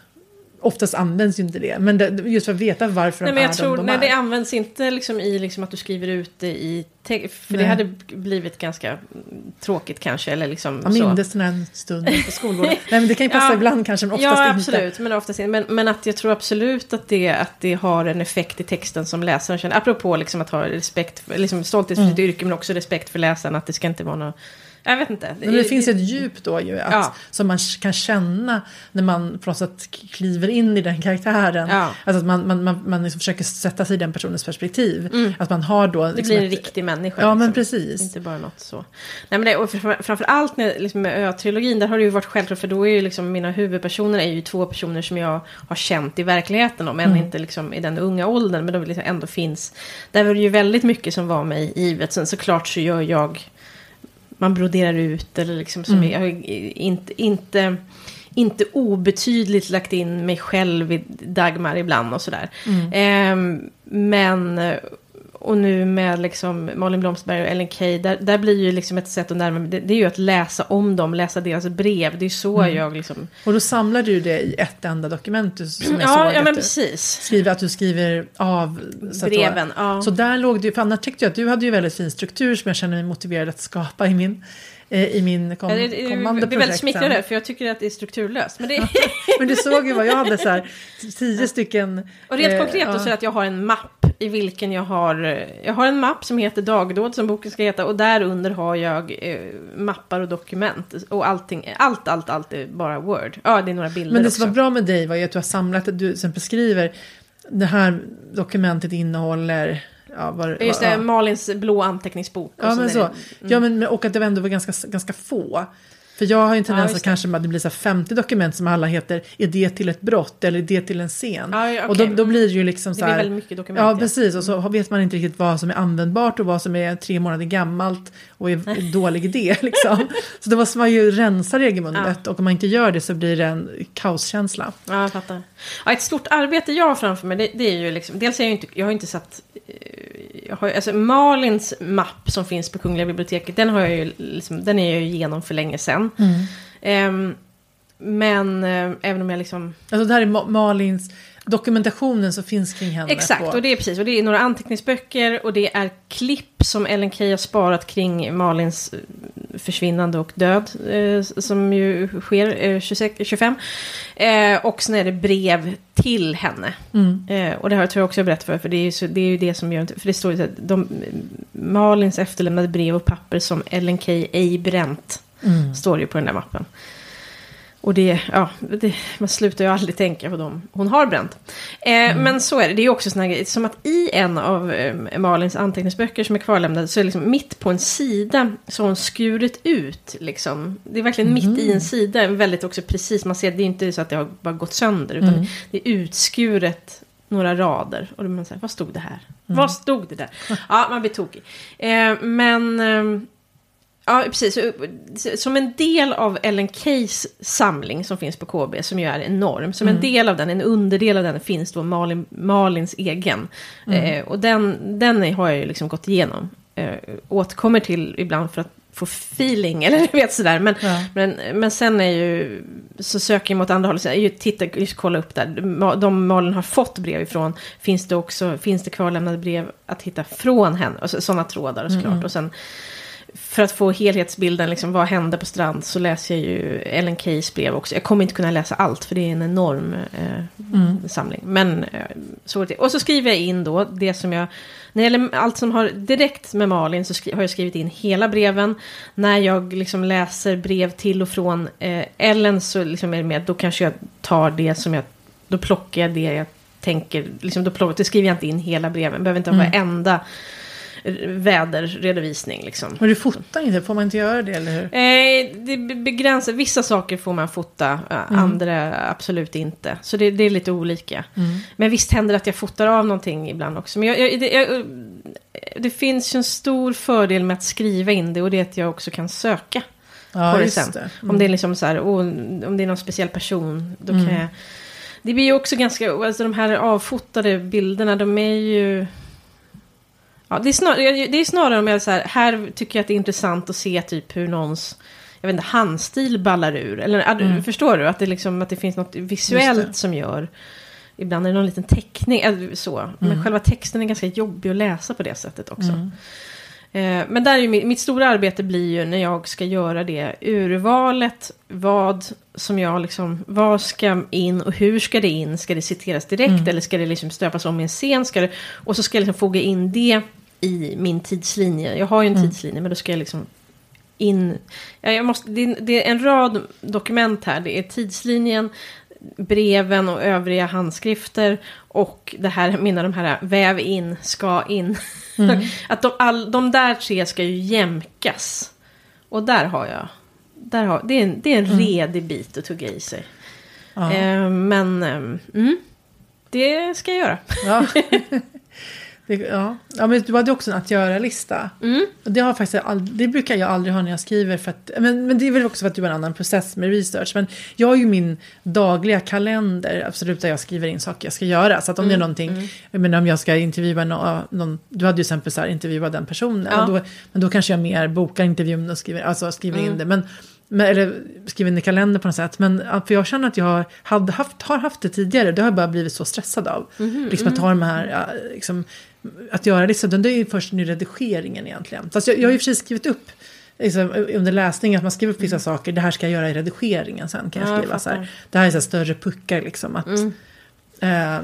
B: Oftast används ju inte det, men det, just för att veta varför
A: Nej,
B: de
A: men
B: är
A: jag tror,
B: de de
A: nej,
B: är.
A: det används inte liksom i liksom att du skriver ut det i text. För
B: Nej.
A: det hade blivit ganska tråkigt kanske. Eller liksom
B: Jag mindes den här stunden på skolgården. Nej men det kan ju passa
A: Ja.
B: ibland kanske, men oftast
A: Ja,
B: inte.
A: absolut. Men, oftast. Men, men att jag tror absolut att det, att det har en effekt i texten som läsaren känner. Apropå liksom att ha respekt, för, liksom stolthet för
B: Mm.
A: sitt yrke, men också respekt för läsaren. Att det ska inte vara något... Jag vet inte.
B: Men det finns ett djup då ju, att,
A: Ja.
B: som man kan känna när man på något sätt kliver in i den karaktären.
A: Ja.
B: Alltså att man, man, man, man liksom försöker sätta sig i den personens perspektiv.
A: Mm.
B: Att man har då...
A: Det
B: liksom
A: blir en
B: ett-
A: riktig människa.
B: Ja men
A: liksom.
B: precis.
A: Inte bara något så. Nej, men det, och framför- framförallt med, liksom med Ö-trilogin, där har det ju varit självklart, för då är ju liksom mina huvudpersoner är ju två personer som jag har känt i verkligheten, om än
B: Mm.
A: inte liksom i den unga åldern, men de liksom ändå finns. Där var det ju väldigt mycket som var mig givet, sen såklart så gör jag, man broderar ut eller liksom som
B: Mm.
A: jag har inte, inte, inte obetydligt lagt in mig själv i Dagmar ibland och sådär.
B: Mm.
A: Ehm, men, och nu med liksom Malin Blomsterberg och Ellen Key, där, där blir ju liksom ett sätt att närma mig, det, det är ju att läsa om dem, läsa deras brev. Det är så
B: Mm.
A: jag liksom...
B: Och då samlar du det i ett enda dokument du- som jag
A: Ja,
B: såg.
A: ja men precis.
B: skriver att du skriver av så att då-
A: Breven, ja.
B: Så där låg det, för annars tyckte jag att du hade ju väldigt fin struktur som jag känner mig motiverad att skapa i min, eh, i min kom,
A: Ja,
B: kommande
A: jag blir väldigt
B: projekt
A: smickrad för jag tycker att det är strukturlöst. Men det,
B: Men du såg ju vad jag hade så här, tio stycken...
A: och rent
B: eh,
A: konkret
B: ja.
A: då så är det att jag har en mapp i vilken jag har, jag har en mapp som heter dagdåd som boken ska heta och där under har jag eh, mappar och dokument och allting, allt, allt, allt är bara Word. Ja, det är några bilder
B: Men det som var bra med dig var ju att du har samlat, att du till exempel skriver det här dokumentet innehåller Ja, var,
A: Just det,
B: ja.
A: Malins blå anteckningsbok. och
B: Ja, men så.
A: det-
B: Ja, men- och att det ändå var ganska, ganska få. För jag har ju en tendens
A: just
B: att
A: det.
B: kanske att det blir så här 50 dokument som alla heter Är det till ett brott eller är det till en scen?
A: Ja, ja,
B: Och då, då blir det ju liksom
A: Det
B: så
A: blir
B: här.
A: väldigt mycket dokument.
B: Ja, precis. Och så vet man inte riktigt vad som är användbart och vad som är tre månader gammalt och är en dålig idé. Liksom. Så då måste man ju rensa regelbundet och om man inte gör det så blir det en kaoskänsla.
A: Ja, jag fattar. Ja, ett stort arbete jag har framför mig, det, det är ju liksom... Dels är jag ju inte... Jag har inte satt... eh, Jag har, alltså Malins mapp som finns på Kungliga biblioteket, den har jag ju liksom, Den är jag ju igenom för länge sedan. Ehm, men eh, även om jag liksom...
B: Alltså det här är Ma- Malins dokumentationen som finns kring henne.
A: Exakt,
B: på-
A: och det är precis. Och det är några anteckningsböcker och det är klipp som Ellen Key har sparat kring Malins eh, försvinnande och död. Eh, som ju sker eh, 26, 25. Eh, och sen är det brev till henne.
B: Mm.
A: Eh, och det här tror jag också jag berättat för, för det är ju, så, det, är ju det som gör... För det står ju att de, Malins efterlämnade brev och papper som Ellen Key ej bränt.
B: Mm.
A: Står ju på den där mappen. Och det, ja, det, man slutar ju aldrig tänka på dem hon har bränt. Eh, Men så är det, det är ju också såna grejer, som att i en av eh, Malins anteckningsböcker som är kvarlämnade så är det liksom mitt på en sida så har hon skurit ut liksom. Det är verkligen mitt i en sida, väldigt också precis, man ser det är inte så att det har bara gått sönder utan det är utskuret några rader. Och man säger, vad stod det här? Vad stod det där? Ja, man blir tokig. Eh, men... Ja, precis. Som en del av Ellen Keys samling som finns på KB, som ju är enorm. Som en del av den, en underdel av den, finns då Malin, Malins egen. Eh, och den, den har jag ju liksom gått igenom. Eh, återkommer till ibland för att få feeling, eller du vet sådär. Men,
B: Ja.
A: men, men sen är ju, så söker jag mot andra hållet. Så jag titta, just kolla upp där. De Malin har fått brev ifrån, finns det också, finns det kvarlämnade brev att hitta från henne? Sådana trådar såklart. Och sen för att få helhetsbilden, liksom, vad hände på strand, så läser jag ju Ellen Keys brev också. Jag kommer inte kunna läsa allt, för det är en enorm eh, samling. Men eh, så det. Och så skriver jag in då det som jag... När det gäller allt som har direkt med Malin så skri- har jag skrivit in hela breven. När jag liksom läser brev till och från eh, Ellen så liksom är det med, då kanske jag tar det som jag... Då plockar jag det jag tänker, liksom då, plockar, då skriver jag inte in hela breven. Behöver inte ha varenda väderredovisning liksom.
B: Men du fotar inte, får man inte göra det eller hur?
A: Eh, det be- begränsar, vissa saker får man fota, eh, andra absolut inte. Så det, det är lite olika. Men visst händer det att jag fotar av någonting ibland också. Men jag, jag, det, jag, det finns ju en stor fördel med att skriva in det och det är att jag också kan söka
B: Ja,
A: på det sen.
B: det.
A: Om det är liksom så här, oh, om det är någon speciell person, då kan jag... Det blir ju också ganska, alltså de här avfotade bilderna, de är ju... Ja, det är, snar, det är snarare om jag så här, här tycker jag att det är intressant att se typ hur någons, jag vet inte, handstil ballar ur. Eller du- förstår du? Att det, liksom, att det finns något visuellt som gör, ibland är det någon liten teckning, eller så. Men själva texten är ganska jobbig att läsa på det sättet också. Eh, Men där är ju mitt, mitt stora arbete blir ju när jag ska göra det urvalet. Vad som jag liksom, vad ska in och hur ska det in? Ska det citeras direkt eller ska det liksom stöpas om i en scen? Ska det, och så ska jag liksom foga in det i min tidslinje. Jag har ju en tidslinje men då ska jag liksom in... Ja, jag måste, det, är, det är en rad dokument här. Det är tidslinjen, breven och övriga handskrifter. Och det här, mina de här väv in, ska in. att de, all, de där tre ska ju jämkas. Och där har jag... Där har, det, är en, det är en redig bit att tugga i sig.
B: Ja.
A: Eh, men eh, mm, det ska jag göra.
B: Ja. Det, ja. ja, men du hade också en att göra-lista.
A: Mm.
B: Och det, har faktiskt ald- det brukar jag aldrig ha när jag skriver. För att, men, men det är väl också för att du har en annan process med research. Men jag har ju min dagliga kalender, absolut, där jag skriver in saker jag ska göra. Så att om det är någonting, jag menar om jag ska intervjua någon, någon du hade ju exempel så här, intervjua den personen.
A: Ja.
B: Då, men då kanske jag mer bokar intervjun och skriver, alltså skriver in det. Men, men, eller skriver in i kalender på något sätt. Men för jag känner att jag har, hade haft, har haft det tidigare. Det har jag bara blivit så stressad av. liksom att ha de här, liksom, att göra det. Det är ju först nu redigeringen egentligen. Fast jag, jag har ju för sig skrivit upp liksom, under läsningen att man skriver upp vissa saker. Det här ska jag göra i redigeringen sen kan jag
A: Ja, jag
B: skriva så här. Det här är så här större puckar liksom. Att, Eh,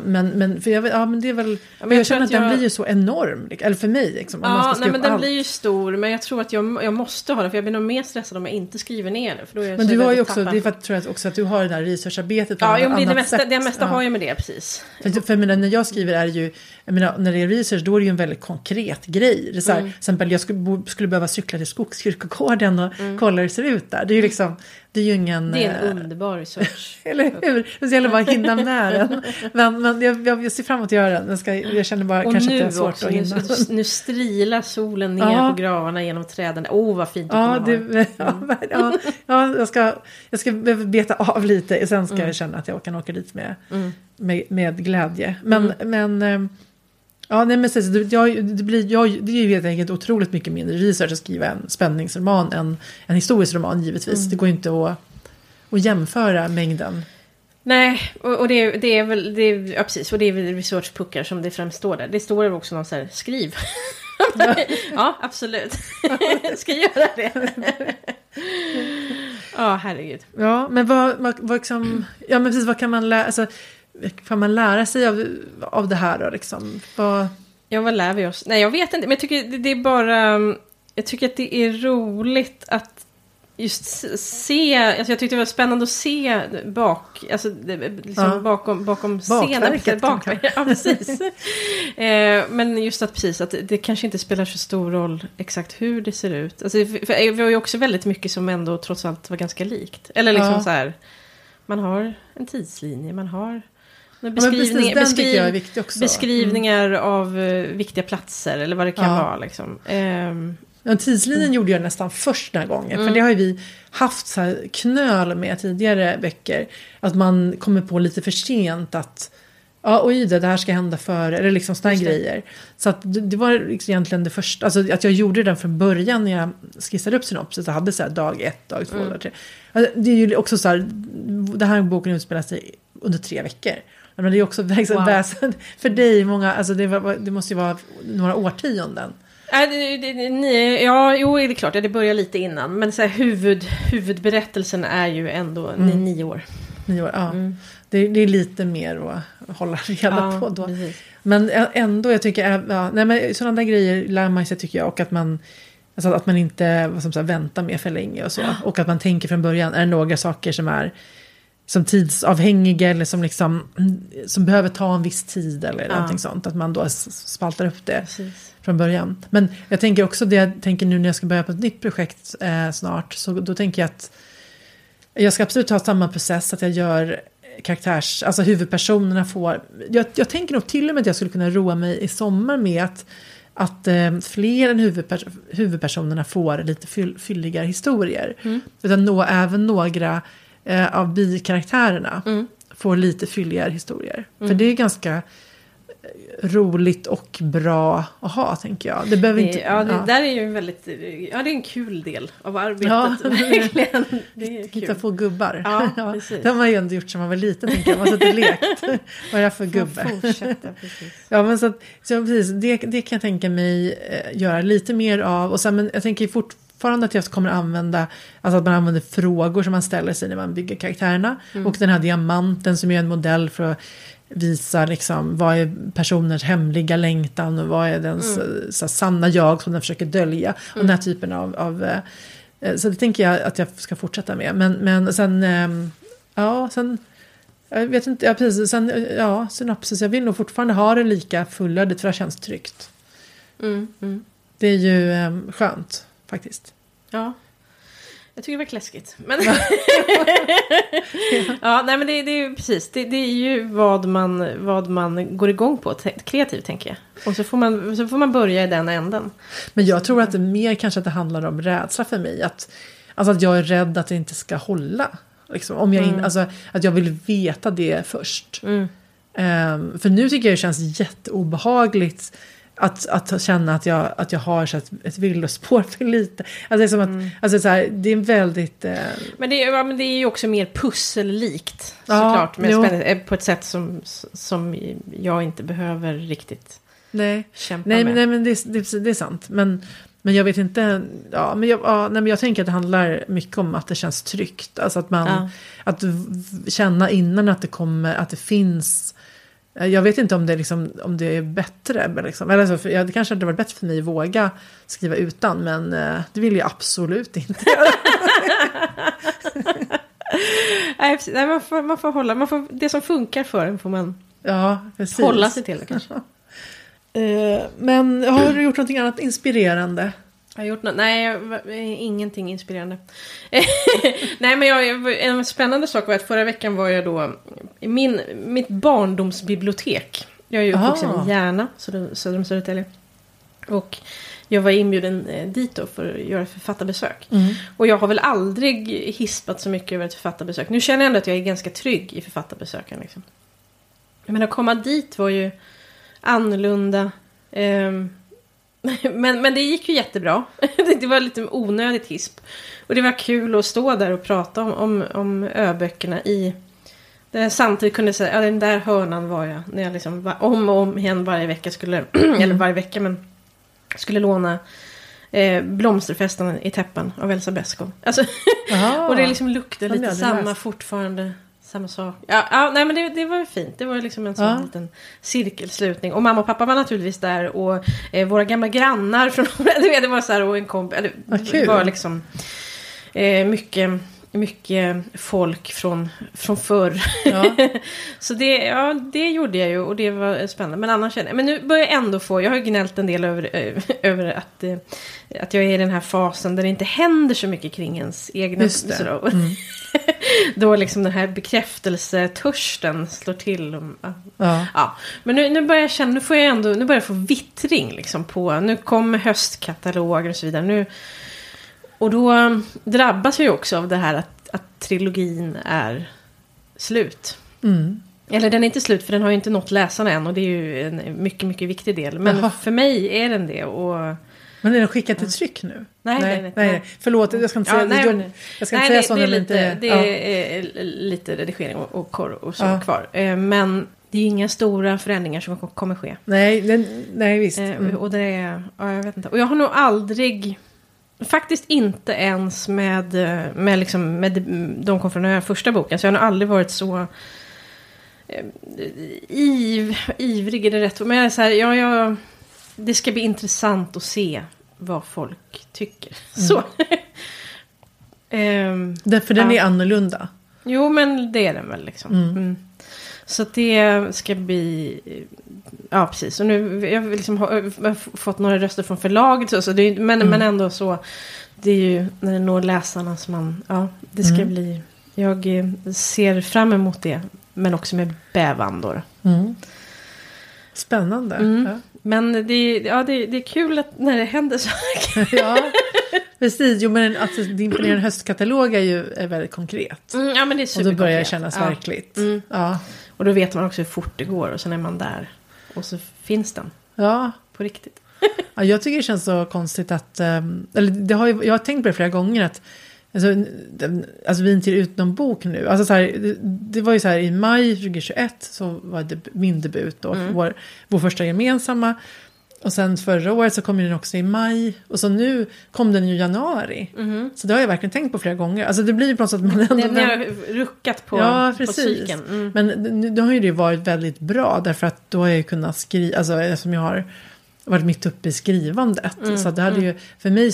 B: men, men, för jag, ja, men det är väl,
A: men
B: men jag,
A: jag
B: känner att,
A: att
B: den
A: jag-
B: blir ju så enorm, eller för mig. Liksom, man
A: Ja,
B: ska
A: nej, men den
B: allt.
A: blir ju stor. Men jag tror att jag, jag måste ha det. För jag blir nog mer stressad om jag inte skriver ner det. För då är jag
B: Men du har ju också,
A: tappa.
B: det är för att, tror jag också att du har det där researcharbetet på
A: Ja, jo, det, det mesta,
B: sätt.
A: det mesta
B: Ja.
A: har ju med det precis.
B: För, för jag menar, när jag skriver är det ju, jag menar, när det är research då är det ju en väldigt konkret grej. Det är så här,
A: Mm.
B: Till exempel jag skulle, skulle behöva cykla till Skogskyrkogården och kolla hur det ser ut där. Det är ju liksom, det är ju ingen...
A: Mm. Det är en
B: eh,
A: underbar research.
B: Eller hur? Det gäller bara att hinna med den. Men, men jag, jag, ser fram emot att göra den. Jag, ska, jag känner bara
A: Och
B: kanske att det är svårt
A: också,
B: att hinna.
A: nu, nu strilar solen ner
B: Ja.
A: på gravarna genom träden. Åh, oh, vad fint du
B: Ja,
A: kommer ha
B: det, ja, ja, ja, jag, ska, jag ska beta av lite. Sen ska
A: Mm.
B: jag känna att jag kan åka dit med, med, med glädje. Men,
A: Mm.
B: men ehm, Ja, nej, men precis. Det, jag, det, blir, jag, det är ju helt enkelt otroligt mycket mindre research att skriva en spänningsroman än en historisk roman givetvis.
A: Mm.
B: Det går ju inte att, att jämföra mängden.
A: Nej, och, och det, det är väl, det är, ja precis, och det är väl researchpuckar som det främst står där. Det står väl också någon så här, skriv. ja, absolut. Ska göra det? Ja, herregud.
B: Ja, men vad, vad, vad, liksom, ja, men precis, vad kan man lära alltså, kan man lära sig av, av det här då? Liksom? Vad,
A: Ja, vad lär vi oss? Nej, jag vet inte, men jag tycker det, är bara... Jag tycker att det är roligt att just se... Alltså jag tyckte det var spännande att se bak... Alltså liksom
B: Ja.
A: bakom, bakom scenen.
B: Bakverket,
A: ja, precis. eh, men just att precis, att det kanske inte spelar så stor roll exakt hur det ser ut. Alltså, för vi har ju också väldigt mycket som ändå trots allt var ganska likt. Eller liksom
B: Ja.
A: så här... Man har en tidslinje, man har...
B: ja, men precis,
A: beskriv, beskrivningar av eh, viktiga platser eller vad det kan
B: Ja.
A: vara. Liksom. Ehm,
B: Ja, tidslinjen gjorde jag nästan först den här gången. För det har ju vi haft så här knöl med tidigare böcker. Att man kommer på lite för sent att ja, oj det, det här ska hända före. Eller liksom
A: det.
B: grejer. Så att det, det var liksom egentligen det första. Alltså att jag gjorde den från början när jag skissade upp synopsis. Och hade så här dag ett, dag två, dag tre. Alltså, det är ju också så här. Den här boken utspelar sig under tre veckor. Men det är också liksom
A: Wow.
B: väsen för dig. Många, alltså det, var, det måste ju vara några årtionden.
A: nej, det, det, det, ni, ja, jo, det är klart, det börjar lite innan. Men så här, huvud, huvudberättelsen är ju ändå ni, nio år.
B: Nio år, ja. Det, det är lite mer att hålla reda
A: Ja,
B: på då.
A: precis.
B: Men ändå, jag tycker, äh, ja, nej, men sådana där grejer lär man sig tycker jag. Och att man, alltså att man inte vad som här, väntar med för länge och så. Och att man tänker från början, är det några saker som är som tidsavhängiga eller som, liksom, som behöver ta en viss tid eller
A: Ja.
B: någonting sånt. Att man då spaltar upp det
A: Precis.
B: från början. Men jag tänker också det jag tänker nu när jag ska börja på ett nytt projekt eh, snart. Så då tänker jag att jag ska absolut ha samma process. Att jag gör karaktärs, alltså huvudpersonerna får. Jag, jag tänker nog till och med att jag skulle kunna roa mig i sommar med att, att eh, fler än huvudpers huvudpersonerna får lite fyll, fylligare historier. Utan nå, även några eh, av bikaraktärerna
A: Mm.
B: får lite fylligare historier. För det är ganska eh, roligt och bra att ha, tänker jag. Det behöver inte...
A: ja, det
B: ja.
A: där är ju en väldigt, ja det är en kul del av arbetet.
B: Ja.
A: verkligen. Det är
B: Hitta
A: kul.
B: få gubbar.
A: Ja, precis.
B: Det har man ju ändå gjort som man var liten, tänker jag. Man satt och lekt. Vad är här för gubbe? Ja, men så, att, så precis, det, det kan jag tänka mig eh, göra lite mer av. Och sen, men jag tänker fortfarande att jag kommer använda, alltså att man använder frågor som man ställer sig när man bygger karaktärerna.
A: Mm.
B: Och den här diamanten som är en modell för att visa liksom, vad är personens hemliga längtan och vad är dens
A: Mm.
B: så, sanna jag som den försöker dölja. Och den här typen av, av eh, eh, så det tänker jag att jag ska fortsätta med. Men, men sen, ehm, ja, sen jag vet inte, ja precis, sen, eh, ja, synopsis, jag vill nog fortfarande ha det lika fullödigt för det känns tryggt.
A: Mm, mm.
B: Det är ju eh, skönt faktiskt.
A: Ja. Jag tycker det var läskigt. Men... ja, nej men det, det är ju precis. Det, det är ju vad man, vad man går igång på kreativt tänker jag. Och så får, man, så får man börja i den änden.
B: Men jag tror att det mer kanske att det handlar om rädsla för mig. Att, alltså att jag är rädd att det inte ska hålla. Liksom, om jag in, alltså, att jag vill veta det först.
A: Mm.
B: Ehm, för nu tycker jag det känns jätteobehagligt att, att känna att jag, att jag har så ett, ett villospår för lite. Alltså det är som att, alltså så här, det är en väldigt... Eh,
A: Men det, är- ja, men det är ju också mer pussellikt.
B: Ja,
A: Såklart. Spänning, eh, på ett sätt som, som jag inte behöver riktigt
B: nej.
A: kämpa
B: Nej,
A: med.
B: nej, men det, det, det är sant. Men, men jag vet inte. Ja, men jag, ja, nej, men jag tänker att det handlar mycket om att det känns tryggt. Alltså att man,
A: Ja.
B: att känna innan att det kommer, att det finns Jag vet inte om det, liksom, om det är bättre. Men liksom, eller alltså, det kanske hade varit bättre för mig att våga skriva utan. Men eh, det vill jag absolut inte göra.
A: Nej, man, får, man får hålla, man får, det som funkar för en får man
B: Ja, precis.
A: hålla sig till kanske.
B: Eh, men har du gjort någonting annat inspirerande?
A: Jag har gjort något, nej, eh, ingenting inspirerande. nej, men jag, en spännande sak var att förra veckan var jag då i min, mitt barndomsbibliotek. Jag är ju uppvuxen i Järna, söder om Södertälje. Och jag var inbjuden eh, dit då för att göra författarbesök. Och jag har väl aldrig hispat så mycket över ett författarbesök. Nu känner jag ändå att jag är ganska trygg i författarbesöken. Liksom. Men att komma dit var ju annorlunda. Ehm, men, men det gick ju jättebra. det var lite onödigt hisp. Och det var kul att stå där och prata om, om, om öböckerna i... Där jag samtidigt kunde säga, ja den där hörnan var jag. När jag liksom va- om och om igen varje vecka skulle, eller varje vecka men skulle låna eh, Blomsterfesten i täppen av Elsa Beskow. Alltså, och det liksom luktar lite samma
B: läst.
A: fortfarande. Samma sak. Ja, ja nej men det, det var ju fint. Det var liksom en sån
B: Ja.
A: liten cirkelslutning. Och mamma och pappa var naturligtvis där. Och eh, våra gamla grannar från... det var så här och en kompis. Det var liksom eh, mycket, mycket folk från, från förr.
B: Ja.
A: Så det, ja, det gjorde jag ju och det var spännande. Men annars känner jag, men nu börjar jag ändå få, jag har ju gnällt en del över, eh, över att, eh, att jag är i den här fasen där det inte händer så mycket kring ens egna...
B: Just det.
A: sådär. Då liksom den här bekräftelsetörsten slår till. Ja.
B: Ja,
A: men nu, nu börjar jag känna, nu får jag ändå, nu börjar jag få vittring liksom på, nu kommer höstkataloger och så vidare. Nu, och då drabbas jag ju också av det här att, att trilogin är slut.
B: Mm.
A: Eller den är inte slut för den har ju inte nått läsarna än och det är ju en mycket, mycket viktig del. Men
B: Jaha.
A: för mig är den det och...
B: Men är den skickad till tryck nu?
A: Nej,
B: nej,
A: nej,
B: nej,
A: nej.
B: Förlåt, jag ska inte säga,
A: Ja, nej,
B: jag, jag ska
A: Nej,
B: inte säga
A: det, det är lite,
B: inte...
A: det är lite redigering och, och korr och så
B: Ja.
A: kvar. Eh, Men det är ju inga stora förändringar som kommer ske.
B: Nej, den, nej, visst.
A: Eh,
B: Mm.
A: Och det är, ja, jag vet inte. Och jag har nog aldrig, faktiskt inte ens med, eh, med, liksom, med De kom från den här första boken, så jag har nog aldrig varit så eh, iv, ivrig, är det rätt? Men jag är så här, ja, jag, det ska bli intressant att se vad folk tycker. Så. Ehm,
B: Den, för den
A: ja.
B: är annorlunda.
A: Jo, men det är den väl liksom.
B: Mm.
A: Mm. Så det ska bli... Ja, precis. Och nu jag har liksom har, jag fått några röster från förlaget. Så, så det är, men,
B: Mm.
A: men ändå så. Det är ju när det når läsarna som man... Ja, det ska
B: Mm.
A: bli... Jag eh, ser fram emot det. Men också med bävan då.
B: Mm. Spännande.
A: Mm.
B: Ja.
A: Men det, är- ja, det, det är kul att när det händer saker.
B: ja, precis. Jo, men alltså, din imponerande höstkatalog är ju är väldigt konkret.
A: Mm, ja, men det är
B: Och då börjar det kännas
A: ja.
B: verkligt.
A: Mm.
B: Ja.
A: Och då vet man också hur fort det går. Och sen är man där. Och så finns den
B: Ja.
A: på riktigt.
B: ja, jag tycker det känns så konstigt att... ehm, eller det har ju, jag har tänkt på det flera gånger att... Alltså, alltså vin till utom bok nu. Alltså så här, det, det var ju så här i maj 2021 så var det min debut då.
A: Mm.
B: Vår, vår första gemensamma. Och sen förra året så kom den också i maj. Och så nu kom den ju i januari. Så det har jag verkligen tänkt på flera gånger. Alltså det blir ju på något sätt att man ändå...
A: Ni, ni har ruckat på,
B: Ja,
A: på
B: precis.
A: psyken. Mm.
B: Men nu, då har ju det varit väldigt bra därför att då har jag ju kunnat skriva, alltså eftersom jag har varit mitt uppe i skrivandet.
A: Mm,
B: Så det hade ju, för mig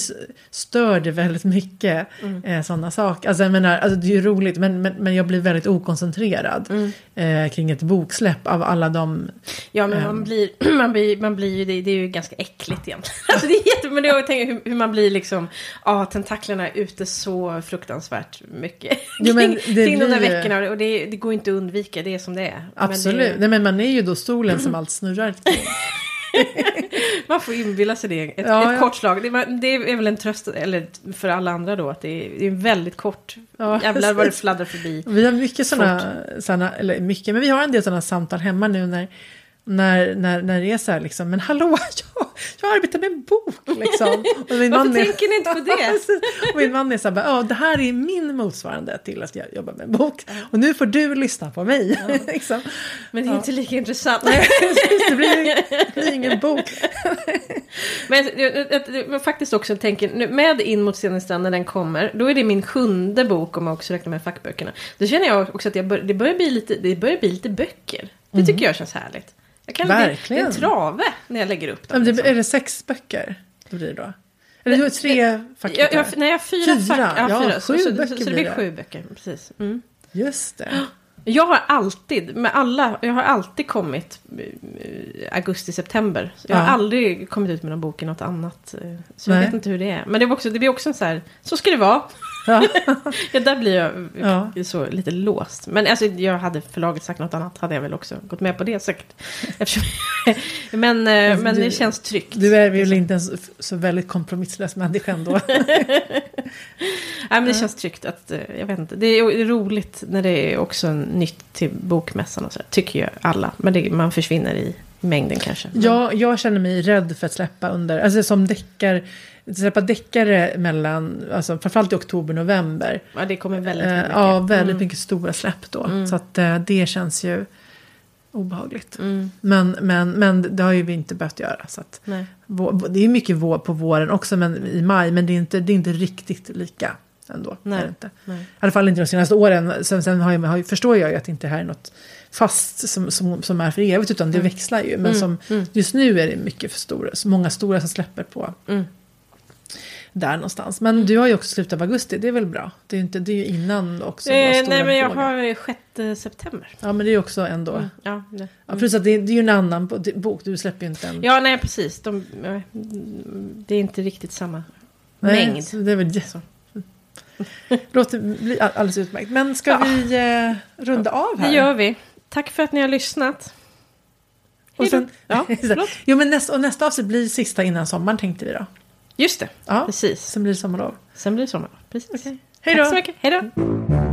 B: stör det väldigt mycket
A: Mm.
B: eh, sådana saker. Alltså jag menar, alltså det är ju roligt men, men, men jag blir väldigt okoncentrerad
A: Mm.
B: eh, kring ett boksläpp av alla de...
A: Ja, men
B: Ehm.
A: man blir, man blir, man blir ju, det, det är ju ganska äckligt egentligen. Alltså det är jätte, men jag tänker hur, hur man blir liksom, ja, tentaklerna är ute så fruktansvärt mycket.
B: Jo, men
A: kring,
B: det
A: kring de där
B: blir
A: veckorna och det, det går inte att undvika, det är som det är. Men
B: Absolut,
A: det,
B: nej men man är ju då stolen som allt snurrar kring.
A: man får inbilla sig det, ett,
B: Ja,
A: ett
B: ja.
A: kort slag. Det, det är väl en tröst, eller för alla andra då, att det är, det är väldigt kort.
B: Ja,
A: Jävlar vad det fladdrar förbi.
B: Vi har mycket sådana, såna, eller mycket, men vi har en del sådana samtal hemma nu när, när, när, när det är så här liksom, men hallå, jag, jag arbetar med en bok liksom. Och min
A: Varför
B: man är-
A: tänker ni inte på det?
B: och min man är så här, ja det här är min motsvarande till att jag jobbar med en bok. Och nu får du lyssna på mig. liksom.
A: Men det är inte lika intressant.
B: det, blir, det blir ingen bok.
A: Men jag faktiskt också tänker, nu, med In mot Stenstrand när den kommer, då är det min sjunde bok om man också räknar med fackböckerna. Då känner jag också att jag bör, det, börjar bli lite, det börjar bli lite böcker. Det tycker jag känns härligt. Jag kan, det- Det är
B: Verkligen.
A: en trave när jag lägger upp dem.
B: det,
A: liksom.
B: är det sex böcker det blir då? Eller har tre fack
A: jag, jag, nej, jag har fyra,
B: Fyra?
A: fack. Ja,
B: Ja,
A: fyra.
B: sju
A: så, så,
B: böcker
A: så, så det
B: blir det.
A: sju böcker. Precis. Mm.
B: Just det.
A: Jag har alltid, med alla, jag har alltid kommit eh, augusti-september. Jag har
B: Ja.
A: aldrig kommit ut med någon bok i något annat. eh, Så jag
B: Nej.
A: vet inte hur det är. Men det, var också, det blir också en så här, så ska det vara.
B: Ja.
A: Ja, där blir jag
B: Ja.
A: så lite låst. Men alltså, jag hade förlaget sagt något annat hade jag väl också gått med på det säkert. Men
B: Alltså,
A: men
B: du-
A: det känns tryggt.
B: Du är väl inte en så, så väldigt kompromisslös människa ändå?
A: Nej, men det känns tryggt att, eh, jag vet inte. Det är roligt när det är också nytt till bokmässan och så. Tycker ju alla. Men det, man försvinner i mängden kanske. Men-
B: jag, känner mig rädd för att släppa under, alltså som deckar, släppa deckare mellan, alltså framförallt i oktober, november.
A: Ja, det kommer väldigt
B: Eh,
A: mycket.
B: ja, väldigt
A: Mm.
B: mycket stora släpp då.
A: Mm.
B: Så att eh, det känns ju obehagligt.
A: Mm,
B: Men, men, men det har ju vi inte behövt göra. Så att,
A: nej.
B: vå- det är mycket vår på våren också men, i maj, men det är inte, det är inte riktigt lika ändå.
A: Nej.
B: Är det inte.
A: nej.
B: I alla fall inte de senaste åren. Sen, sen har jag, har, förstår jag ju att det inte här är något fast som, som, som är för evigt utan det växlar ju. Men
A: Mm,
B: som,
A: mm.
B: just nu är det mycket för stora, så många stora som släpper på
A: Mm.
B: där någonstans. Men du har ju också slutet av augusti, det är väl bra? Det är ju, inte, det är ju innan också.
A: Eh, nej, men jag
B: frågorna.
A: har 6 september.
B: Ja, men det är ju också ändå.
A: Mm. Ja, det.
B: Ja, plus att det, det är ju en annan bo- bok, du släpper ju inte en.
A: ja, nej precis. De, det är inte riktigt samma
B: Nej,
A: mängd.
B: så Det är väl
A: Så.
B: låter bli all- alldeles utmärkt. Men ska
A: Ja.
B: vi eh, runda av här?
A: Det gör vi. Tack för att ni har lyssnat.
B: Och sen,
A: Ja,
B: jo, men nästa, och nästa avsnitt blir sista innan sommaren tänkte vi då.
A: Just det,
B: Ja,
A: precis.
B: sen blir det sommarlov.
A: Sen blir det sommar. Precis.
B: Hej
A: Tack
B: då!
A: så mycket. Hej då!